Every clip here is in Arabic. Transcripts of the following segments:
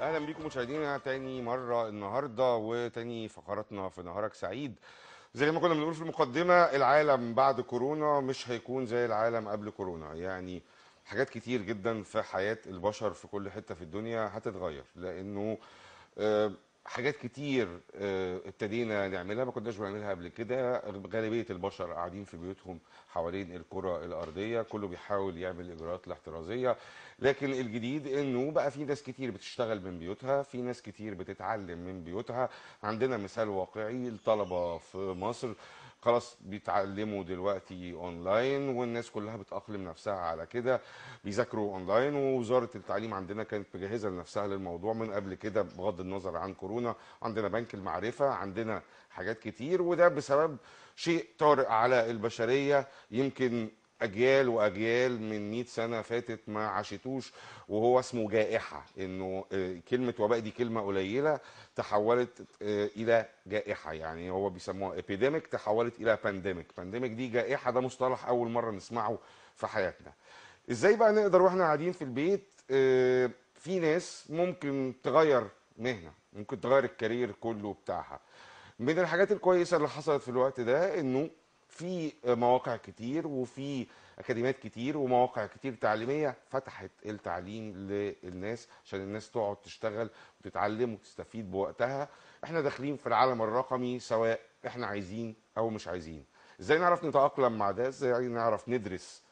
أهلا بيكم مشاهدينا تاني مرة النهارده وتاني فقراتنا في نهارك سعيد. زي ما كنا بنقول في المقدمة العالم بعد كورونا مش هيكون زي العالم قبل كورونا. يعني حاجات كتير جدا في حياة البشر في كل حتة في الدنيا هتتغير لأنه آه، حاجات كتير آه، ابتدينا نعملها ما كناش بنعملها قبل كده. غالبية البشر قاعدين في بيوتهم حوالين الكرة الأرضية كله بيحاول يعمل الاجراءات الاحترازية. لكن الجديد إنه بقى في ناس كتير بتشتغل من بيوتها في ناس كتير بتتعلم من بيوتها. عندنا مثال واقعي الطلبة في مصر. خلاص بيتعلموا دلوقتي اونلاين والناس كلها بتأقلم نفسها على كده. بيذاكروا اونلاين ووزارة التعليم عندنا كانت مجهزة لنفسها للموضوع من قبل كده بغض النظر عن كورونا. عندنا بنك المعرفة عندنا حاجات كتير وده بسبب شيء طارئ على البشرية. يمكن أجيال وأجيال من 100 سنة فاتت ما عاشتوش وهو اسمه جائحة. إنه آه، كلمة وباء دي كلمة قليلة تحولت آه، إلى جائحة. يعني هو بيسموها epidemic تحولت إلى pandemic pandemic دي جائحة ده مصطلح أول مرة نسمعه في حياتنا. إزاي بقى نقدر وإحنا قاعدين في البيت آه، في ناس ممكن تغير مهنة ممكن تغير ال career كله بتاعها. من الحاجات الكويسة اللي حصلت في الوقت ده إنه في مواقع كتير وفي أكاديميات كتير ومواقع كتير تعليمية فتحت التعليم للناس عشان الناس تقعد تشتغل وتتعلم وتستفيد بوقتها. إحنا داخلين في العالم الرقمي سواء إحنا عايزين أو مش عايزين. إزاي نعرف نتأقلم مع ده؟ إزاي نعرف ندرس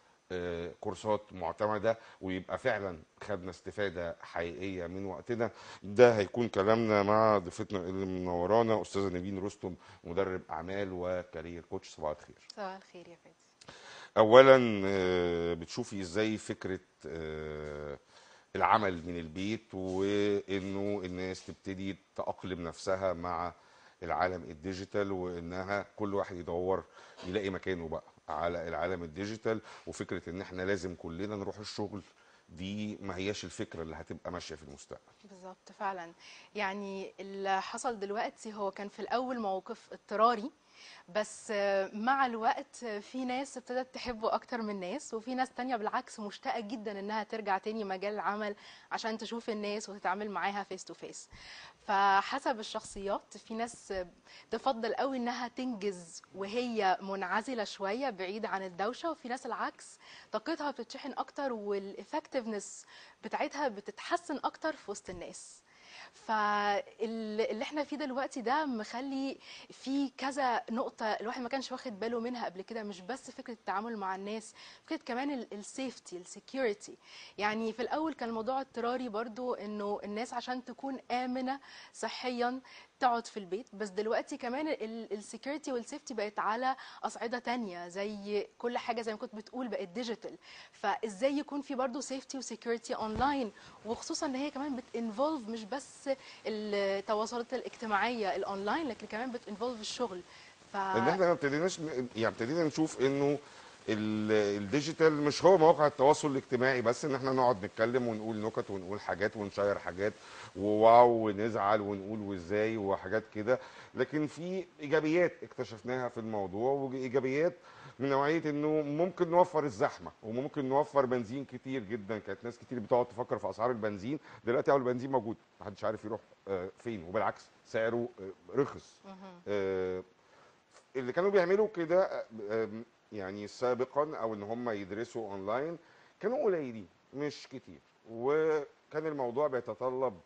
كورسات معتمدة ويبقى فعلا خدنا استفادة حقيقية من وقتنا. ده هيكون كلامنا مع ضيفتنا اللي منورانا أستاذة نبيل رستم مدرب أعمال و career coach. صباح الخير. صباح الخير يا فادي. اولا آه، بتشوفي إزاي فكرة آه، العمل من البيت وإنه الناس تبتدي تأقلم نفسها مع العالم ال digital وإنها كل واحد يدور يلاقي مكانه بقى. على العالم ال digital وفكرة إن إحنا لازم كلنا نروح الشغل دي ما هياش الفكرة اللي هتبقى ماشية في المستقبل. بالظبط فعلا. يعني اللي حصل دلوقتي هو كان في الأول موقف اضطراري بس مع الوقت في ناس ابتدت تحبه أكتر من ناس وفي ناس تانية بالعكس مشتاقة جدا إنها ترجع تاني مجال العمل عشان تشوف الناس وتتعامل معاها face to face فحسب الشخصيات في ناس تفضل قوي إنها تنجز وهي منعزلة شوية بعيد عن الدوشة وفي ناس العكس طاقتها بتتشحن أكتر وال effectiveness بتاعتها بتتحسن أكتر في وسط الناس. فاللي إحنا فيه دلوقتي ده مخلي في كذا نقطة الواحد ما كانش واخد باله منها قبل كده مش بس فكرة التعامل مع الناس فكرة كمان ال safety ال security يعني في الأول كان الموضوع اضطراري برضو إنه الناس عشان تكون آمنة صحيا تقعد في البيت بس دلوقتي كمان ال security وال safety بقت على أصعدة تانية زي كل حاجة زي ما كنت بتقول بقت digital فإزاي يكون في برضو safety و security online وخصوصا إن هي كمان بت involve مش بس التواصلات الاجتماعية الاونلاين لكن كمان بت involve الشغل. ف إن إحنا ما ابتديناش يعني ابتدينا نشوف إنه ال digital مش هو مواقع التواصل الاجتماعي بس إن إحنا نقعد نتكلم ونقول نكت ونقول حاجات ون share حاجات وواو ونزعل ونقول وإزاي وحاجات كده. لكن في إيجابيات اكتشفناها في الموضوع وإيجابيات من نوعية إنه ممكن نوفر الزحمة وممكن نوفر بنزين كتير جدا. كانت ناس كتير بتقعد تفكر في أسعار البنزين. دلوقتي أول البنزين موجود محدش عارف يروح آه، فين. وبالعكس سعره آه، رخص. آه، اللي كانوا بيعملوا كده يعني سابقا أو إن هم يدرسوا أونلاين كانوا قليلين مش كتير. وكان الموضوع بيتطلب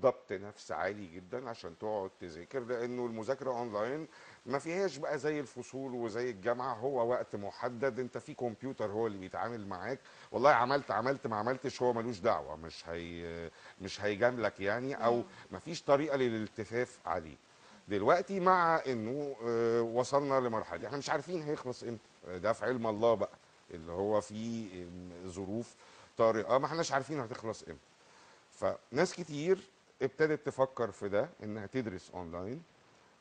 ضبط نفس عالي جدا عشان تقعد تذاكر لأنه المذاكرة أونلاين ما فيهاش بقى زي الفصول وزي الجامعة هو وقت محدد أنت في كمبيوتر هو اللي بيتعامل معاك. والله عملت عملت ما عملتش هو ملوش دعوة مش هي مش هيجاملك يعني أو ما فيش طريقة للالتفاف عليه. دلوقتي مع إنه آه، وصلنا لمرحلة إحنا مش عارفين هيخلص إمتى. ده في علم الله بقى اللي هو في ظروف طارئة ما احناش عارفين هتخلص إمتى. فناس كتير ابتدت تفكر في ده إنها تدرس اونلاين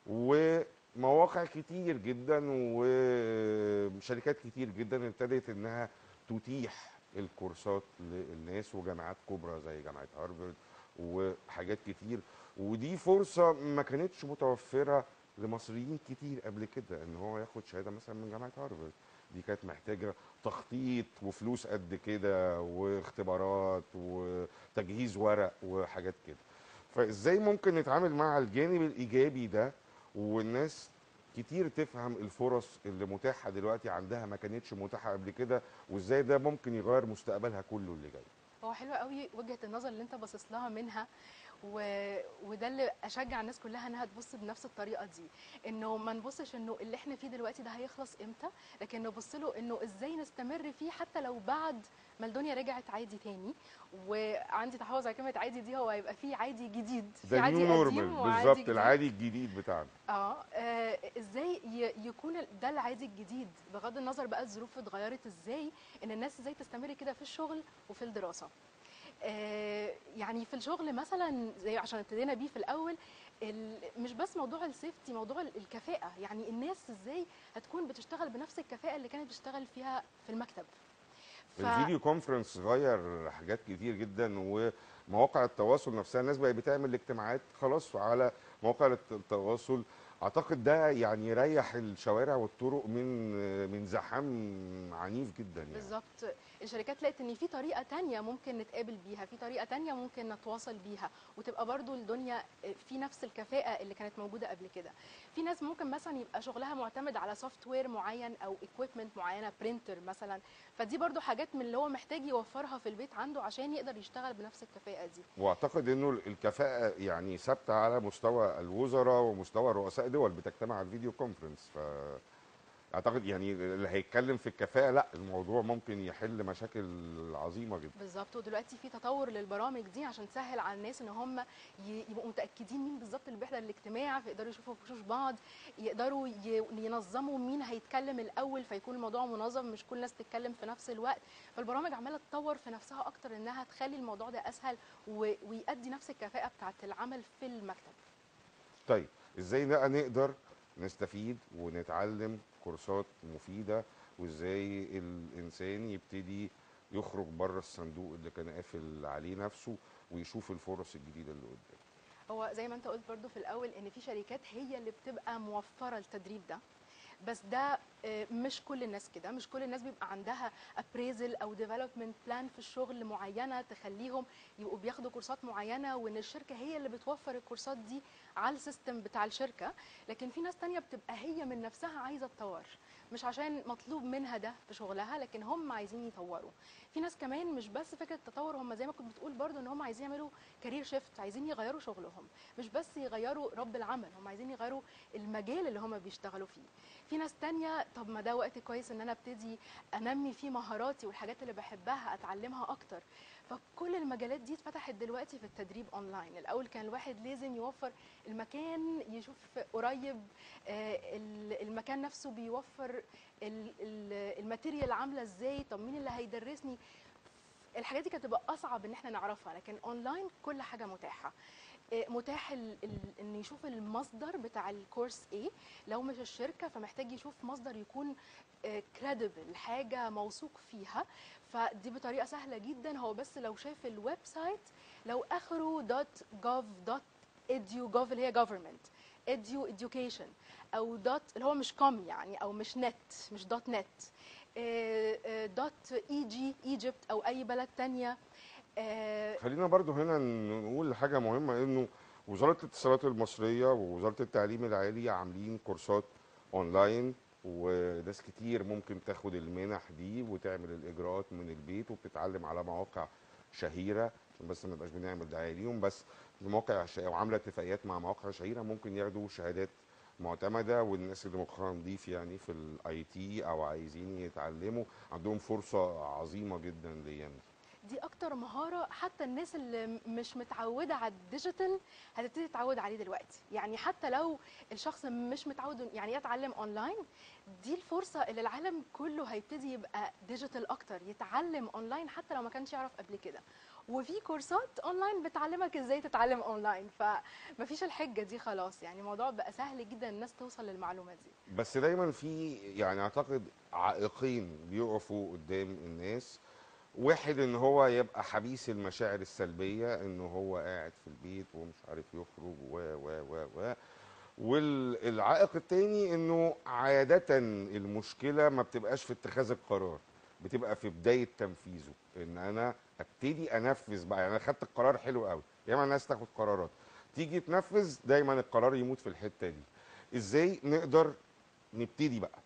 ومواقع كتير جدا وشركات كتير جدا ابتدت إنها تتيح الكورسات للناس وجامعات كبرى زي جامعة هارفارد وحاجات كتير. ودي فرصة ما كانتش متوفرة لمصريين كتير قبل كده إن هو ياخد شهادة مثلا من جامعة هارفارد. دي كانت محتاجة تخطيط وفلوس قد كده واختبارات تجهيز ورق وحاجات كده. فإزاي ممكن نتعامل مع الجانب الإيجابي ده؟ والناس كتير تفهم الفرص اللي متاحة دلوقتي عندها ما كانتش متاحة قبل كده وإزاي ده ممكن يغير مستقبلها كله اللي جاي. هو حلو قوي وجهة النظر اللي أنت باصص لها منها. و... وده اللي أشجع الناس كلها إنها تبص بنفس الطريقة دي. إنه ما نبصش إنه اللي إحنا فيه دلوقتي ده هيخلص إمتى؟ لكن نبص له إنه إزاي نستمر فيه حتى لو بعد ما الدنيا رجعت عادي تاني. وعندي تحفظ على كلمة عادي دي هو هيبقى فيه عادي جديد في عادي قديم بالظبط. العادي الجديد بتاعنا. آه آه، إزاي ي- يكون ده العادي الجديد؟ بغض النظر بقى الظروف اتغيرت إزاي؟ إن الناس إزاي تستمر كده في الشغل وفي الدراسة. يعني في الشغل مثلا زي عشان ابتدينا بيه في الأول ال- مش بس موضوع السيفتي موضوع ال- الكفاءة. يعني الناس إزاي هتكون بتشتغل بنفس الكفاءة اللي كانت بتشتغل فيها في المكتب. ف- الفيديو كونفرنس غير حاجات كتير جدا ومواقع التواصل نفسها الناس بقت بتعمل اجتماعات خلاص على مواقع الت- التواصل. أعتقد ده يعني يريح الشوارع والطرق من من زحام عنيف جدا يعني. بالظبط. الشركات لقت إن في طريقة تانية ممكن نتقابل بيها في طريقة تانية ممكن نتواصل بيها وتبقى برضو الدنيا في نفس الكفاءة اللي كانت موجودة قبل كده. في ناس ممكن مثلا يبقى شغلها معتمد على software معين أو equipment معينة printer مثلا. فدي برضو حاجات من اللي هو محتاج يوفرها في البيت عنده عشان يقدر يشتغل بنفس الكفاءة دي. واعتقد إنه الكفاءة يعني ثابتة على مستوى الوزراء ومستوى رؤساء دول بتجتمع على ال video conference ف أعتقد يعني اللي هيتكلم في الكفاءة لأ الموضوع ممكن يحل مشاكل عظيمة جدا. بالظبط ودلوقتي في تطور للبرامج دي عشان تسهل على الناس إن هم يبقوا متأكدين مين بالظبط اللي بيحضر الاجتماع فيقدروا يشوفوا وشوش بعض يقدروا ينظموا مين هيتكلم الأول فيكون الموضوع منظم مش كل الناس تتكلم في نفس الوقت. فالبرامج عمالة تطور في نفسها أكتر إنها تخلي الموضوع ده أسهل ويؤدي نفس الكفاءة بتاعه العمل في المكتب. طيب إزاي بقى نقدر نستفيد ونتعلم كورسات مفيدة وإزاي الإنسان يبتدي يخرج بره الصندوق اللي كان قافل عليه نفسه ويشوف الفرص الجديدة اللي قدامه. هو زي ما أنت قلت برضو في الأول إن في شركات هي اللي بتبقى موفرة التدريب ده. بس ده آه، مش كل الناس كده. مش كل الناس بيبقى عندها appraisal أو development plan في الشغل معينة تخليهم يبقوا بياخدوا كورسات معينة وإن الشركة هي اللي بتوفر الكورسات دي على ال system بتاع الشركة. لكن في ناس تانية بتبقى هي من نفسها عايزة تطور. مش عشان مطلوب منها ده في شغلها لكن هم عايزين يطوروا. في ناس كمان مش بس فكرة تطور هم زي ما كنت بتقول برضو إن هم عايزين يعملوا career shift عايزين يغيروا شغلهم. مش بس يغيروا رب العمل هم عايزين يغيروا المجال اللي هم بيشتغلوا فيه. في ناس تانية طب ما ده وقت كويس إن أنا أبتدي أنمي فيه مهاراتي والحاجات اللي بحبها أتعلمها أكتر. فكل المجالات دي اتفتحت دلوقتي في التدريب أونلاين. الأول كان الواحد لازم يوفر المكان يشوف قريب آه، ال- المكان نفسه بيوفر ال- ال- ال material عاملة إزاي طب مين اللي هيدرسني. الحاجات دي كانت تبقى أصعب إن إحنا نعرفها لكن أونلاين كل حاجة متاحة. آه، متاح إن يشوف المصدر بتاع ال course إيه. لو مش الشركة فمحتاج يشوف مصدر يكون credible حاجة موثوق فيها. فدي بطريقة سهلة جدا. هو بس لو شاف ال website لو آخره دوت جوف دوت edu gov اللي هي government edu education أو dot اللي هو مش com يعني أو مش نت مش dot net dot eg Egypt أو أي بلد تانية. آه، خلينا برضو هنا نقول حاجة مهمة إنه وزارة الاتصالات المصرية ووزارة التعليم العالي عاملين كورسات اونلاين وناس كتير ممكن تاخد المنح دي وتعمل الإجراءات من البيت وبتتعلم على مواقع شهيرة عشان بس ما نبقاش بنعمل دعاية ليهم بس مواقع وعاملة اتفاقيات مع مواقع شهيرة ممكن ياخدوا شهادات معتمدة والناس اللي مخها نضيف يعني في ال IT أو عايزين يتعلموا عندهم فرصة عظيمة جدا ليا دي أكتر مهارة حتى الناس اللي مش متعودة على ال digital هتبتدي تتعود عليه دلوقتي. يعني حتى لو الشخص مش متعود يعني يتعلم أونلاين دي الفرصة اللي العالم كله هيبتدي يبقى digital أكتر يتعلم أونلاين حتى لو ما كانش يعرف قبل كده. وفي كورسات أونلاين بتعلمك إزاي تتعلم أونلاين. فمفيش الحجة دي خلاص. يعني الموضوع بقى سهل جدا الناس توصل للمعلومات دي. بس دايما في يعني أعتقد عائقين بيقفوا قدام الناس واحد إن هو يبقى حبيس المشاعر السلبية انه هو قاعد في البيت ومش عارف يخرج و و و و. والعائق التاني إنه عادة المشكلة ما بتبقاش في اتخاذ القرار بتبقى في بداية تنفيذه. إن أنا أبتدي أنفذ بقى يعني أنا خدت القرار حلو قوي ياما الناس تاخد قرارات. تيجي تنفذ دايما القرار يموت في الحتة دي. إزاي نقدر نبتدي بقى؟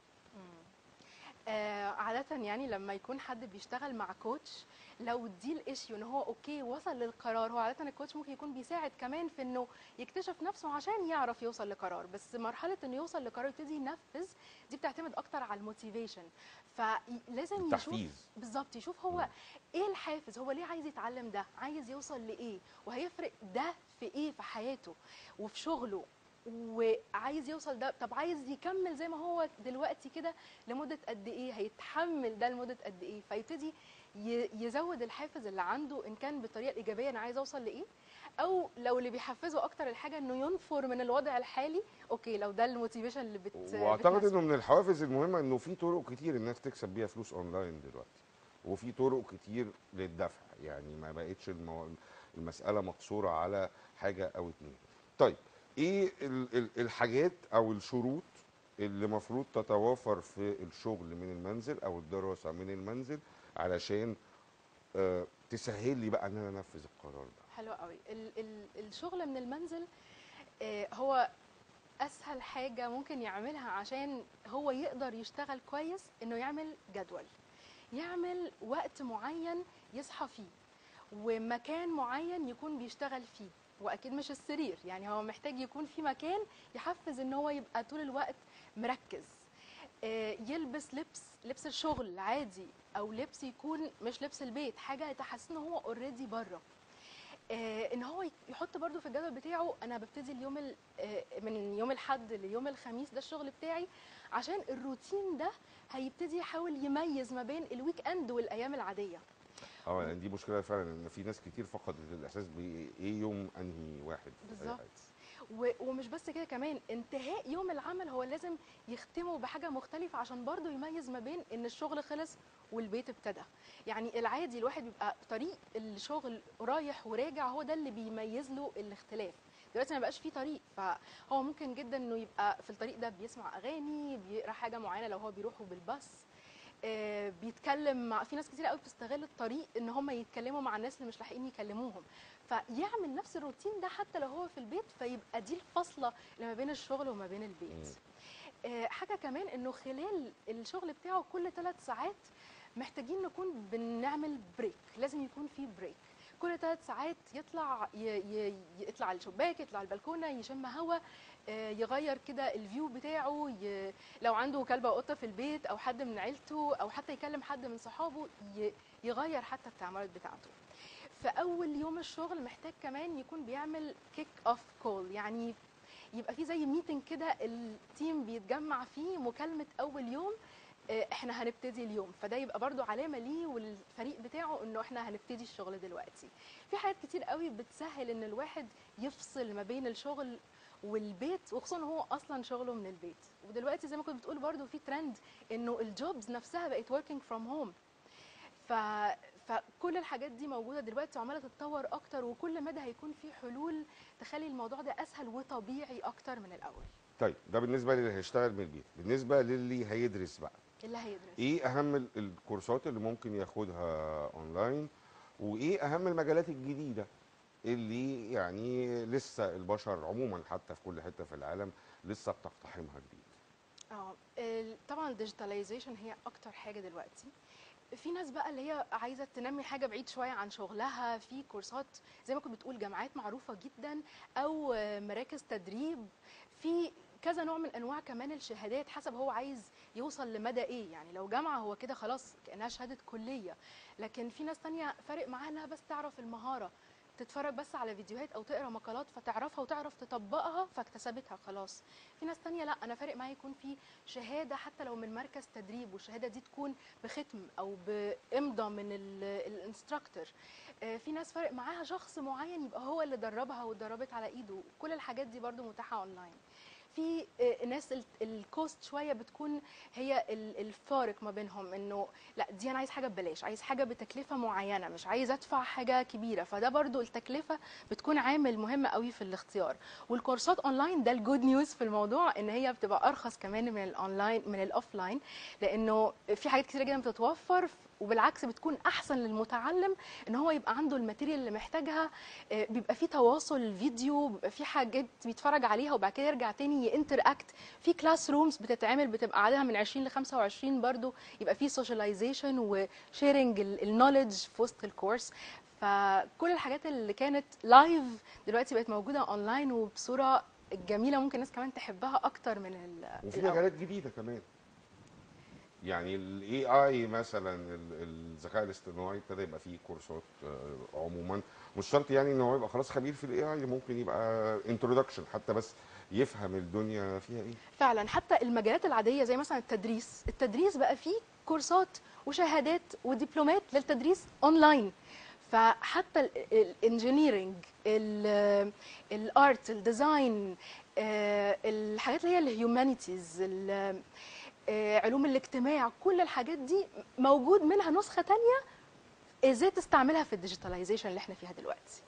آه، عادة يعني لما يكون حد بيشتغل مع coach لو دي ال issue إن هو okay وصل للقرار هو عادة ال coach ممكن يكون بيساعد كمان في إنه يكتشف نفسه عشان يعرف يوصل لقرار. بس مرحلة إنه يوصل لقرار يبتدي ينفذ دي بتعتمد أكتر على الموتيفيشن فلازم يشوف التحفيز. بالظبط يشوف هو إيه الحافز هو ليه عايز يتعلم ده عايز يوصل لإيه وهيفرق ده في إيه في حياته وفي شغله. وعايز يوصل ده طب عايز يكمل زي ما هو دلوقتي كده لمدة قد إيه؟ هيتحمل ده لمدة قد إيه؟ فيبتدي يزود الحافز اللي عنده إن كان بالطريقة الايجابيه أنا عايز أوصل لإيه؟ أو لو اللي بيحفزه أكتر الحاجة إنه ينفر من الوضع الحالي okay لو ده ال motivation اللي بت وأعتقد. إنه من الحوافز المهمة إنه في طرق كتير الناس تكسب بيها فلوس أونلاين دلوقتي وفي طرق كتير للدفع يعني ما بقتش المو... المسألة مقصورة على حاجة أو اتنين. طيب إيه ال- ال- الحاجات أو الشروط اللي المفروض تتوافر في الشغل من المنزل أو الدراسة من المنزل علشان آه، تسهل لي بقى إن أنا أنفذ القرار ده؟ حلو قوي. ال ال الشغل من المنزل آه، هو أسهل حاجة ممكن يعملها عشان هو يقدر يشتغل كويس إنه يعمل جدول. يعمل وقت معين يصحى فيه ومكان معين يكون بيشتغل فيه. وأكيد مش السرير. يعني هو محتاج يكون في مكان يحفز إن هو يبقى طول الوقت مركز. آه، يلبس لبس لبس الشغل عادي أو لبس يكون مش لبس البيت حاجة تحسسه إن هو already بره. آه، إن هو يحط برضو في الجدول بتاعه أنا ببتدي اليوم ال- آه، من يوم الأحد ليوم الخميس ده الشغل بتاعي عشان الروتين ده هيبتدي يحاول يميز ما بين ال weekend والأيام العادية. آه يعني دي مشكلة فعلا إن في ناس كتير فقدت الإحساس بإيه يوم أنهي واحد بالظبط. ومش بس كده كمان انتهاء يوم العمل هو لازم يختمه بحاجة مختلفة عشان برضه يميز ما بين إن الشغل خلص والبيت ابتدى. يعني العادي الواحد بيبقى طريق الشغل رايح وراجع هو ده اللي بيميز له الاختلاف. دلوقتي ما بقاش فيه طريق فهو ممكن جدا إنه يبقى في الطريق ده بيسمع أغاني بيقرأ حاجة معينة لو هو بيروحوا بالباص. بيتكلم مع في ناس كتير قوي بتستغل الطريق إن هم يتكلموا مع الناس اللي مش لاحقين يكلموهم. فيعمل نفس الروتين ده حتى لو هو في البيت فيبقى دي الفاصلة اللي ما بين الشغل وما بين البيت. آه، حاجة كمان إنه خلال الشغل بتاعه كل ثلاث ساعات محتاجين نكون بنعمل break لازم يكون في break كل ثلاث ساعات يطلع. يطلع على الشباك يطلع على البلكونة يشم هوا آه، يغير كده ال view بتاعه ي... لو عنده كلب أو قطة في البيت أو حد من عيلته أو حتى يكلم حد من صحابه ي... يغير حتى التعاملات بتاعته في أول يوم الشغل محتاج كمان يكون بيعمل kick off call يعني يبقى في زي meeting كده ال team بيتجمع فيه مكالمة أول يوم إحنا هنبتدي اليوم. فده يبقى برضو علامة ليه والفريق بتاعه انه إحنا هنبتدي الشغل دلوقتي. في حاجات كتير قوي بتسهل ان الواحد يفصل ما بين الشغل والبيت وخصوصا هو أصلا شغله من البيت. ودلوقتي زي ما كنت بتقول برضو في ترند انه ال jobs نفسها بقت working from home. ف... فكل الحاجات دي موجودة دلوقتي وعمالة تتطور أكتر وكل مدى هيكون في حلول تخلي الموضوع ده أسهل وطبيعي أكتر من الأول. طيب ده بالنسبة للي هيشتغل من البيت. بالنسبة للي هيدرس بقى. اللي هيدرس؟ إيه أهم ال- الكورسات اللي ممكن ياخدها أونلاين؟ وإيه أهم المجالات الجديدة اللي يعني لسه البشر عموما حتى في كل حتة في العالم لسه بتقتحمها جديد؟ آه طبعا ال digitalization هي أكتر حاجة دلوقتي. في ناس بقى اللي هي عايزة تنمي حاجة بعيد شوية عن شغلها. في كورسات زي ما كنت بتقول جامعات معروفة جدا أو مراكز تدريب. في كذا نوع من أنواع كمان الشهادات حسب هو عايز يوصل لمدى إيه. يعني لو جامعة هو كده خلاص كأنها شهادة كلية. لكن في ناس تانية فارق معاها إنها بس تعرف المهارة تتفرج بس على فيديوهات أو تقرأ مقالات فتعرفها وتعرف تطبقها فاكتسبتها خلاص. في ناس تانية لأ أنا فارق معايا يكون في شهادة حتى لو من مركز تدريب والشهادة دي تكون بختم أو بامضى من ال instructor. في ناس فارق معاها شخص معين يبقى هو اللي دربها واتدربت على إيده. كل الحاجات دي برضو متاحة اونلاين في آه، ناس ال- ال cost شوية بتكون هي ال- الفارق ما بينهم إنه لا دي أنا عايز حاجة ببلاش عايز حاجة بتكلفة معينة مش عايز أدفع حاجة كبيرة. فده برضو التكلفة بتكون عامل مهم قوي في الاختيار. والكورسات أونلاين ده ال good news في الموضوع إن هي بتبقى أرخص كمان من الاونلاين من ال offline لأنه في حاجات كتيرة جدا بتتوفر وبالعكس بتكون أحسن للمتعلم إن هو يبقى عنده ال material اللي محتاجها. آه، بيبقى في تواصل فيديو بيبقى في حاجات بيتفرج عليها وبعد كده يرجع تاني ي interact في classrooms بتتعمل بتبقى عددها من 20 ل 25 برضو. يبقى في socialization و sharing ال knowledge في وسط الكورس فكل الحاجات اللي كانت live دلوقتي بقت موجودة اونلاين وبصورة جميلة ممكن الناس كمان تحبها أكتر من ال وفي. مجالات جديدة كمان. يعني ال AI مثلا ال- الذكاء الاصطناعي ابتدى يبقى فيه كورسات آه، عموما. مش شرط يعني إن هو يبقى خلاص خبير في ال AI ممكن يبقى introduction حتى بس يفهم الدنيا فيها إيه. فعلا حتى المجالات العادية زي مثلا التدريس التدريس بقى فيه كورسات وشهادات ودبلومات للتدريس أونلاين. فحتى ال engineering ال art ال design الحاجات اللي هي ال humanities علوم الاجتماع كل الحاجات دي موجود منها نسخة تانية إزاي تستعملها في ال digitalization اللي إحنا فيها دلوقتي.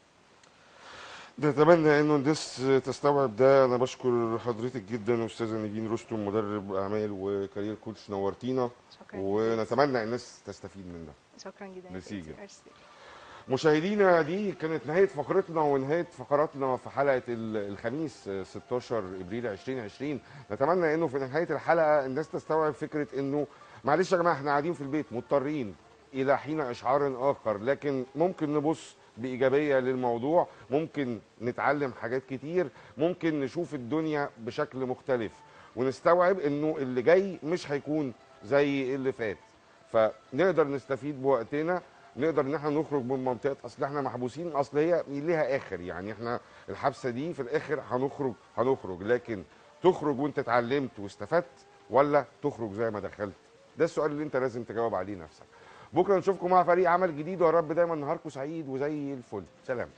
نتمنى إنه الناس تستوعب ده. أنا بشكر حضرتك جدا استاذه نيفين رستم مدرب أعمال و career coach نورتينا. شكرا ونتمنى الناس تستفيد من ده. شكرا جدا. ميرسي. مشاهدينا دي كانت نهاية فقرتنا ونهاية فقراتنا في حلقة ال- الخميس آه، 16 ابريل 2020 نتمنى إنه في نهاية الحلقة الناس تستوعب فكرة إنه معلش يا جماعة إحنا قاعدين في البيت مضطرين إلى حين إشعار آخر لكن ممكن نبص بإيجابية للموضوع. ممكن نتعلم حاجات كتير. ممكن نشوف الدنيا بشكل مختلف. ونستوعب إنه اللي جاي مش هيكون زي اللي فات. فنقدر نستفيد بوقتنا. نقدر إن إحنا نخرج من منطقة. أصل إحنا محبوسين. أصل هي ليها آخر. يعني إحنا الحبسة دي في الآخر هنخرج هنخرج. لكن تخرج وأنت اتعلمت واستفدت ولا تخرج زي ما دخلت؟ ده السؤال اللي أنت لازم تجاوب عليه نفسك. بكرة نشوفكم مع فريق عمل جديد ويا رب دايما نهاركم سعيد وزي الفل. سلام.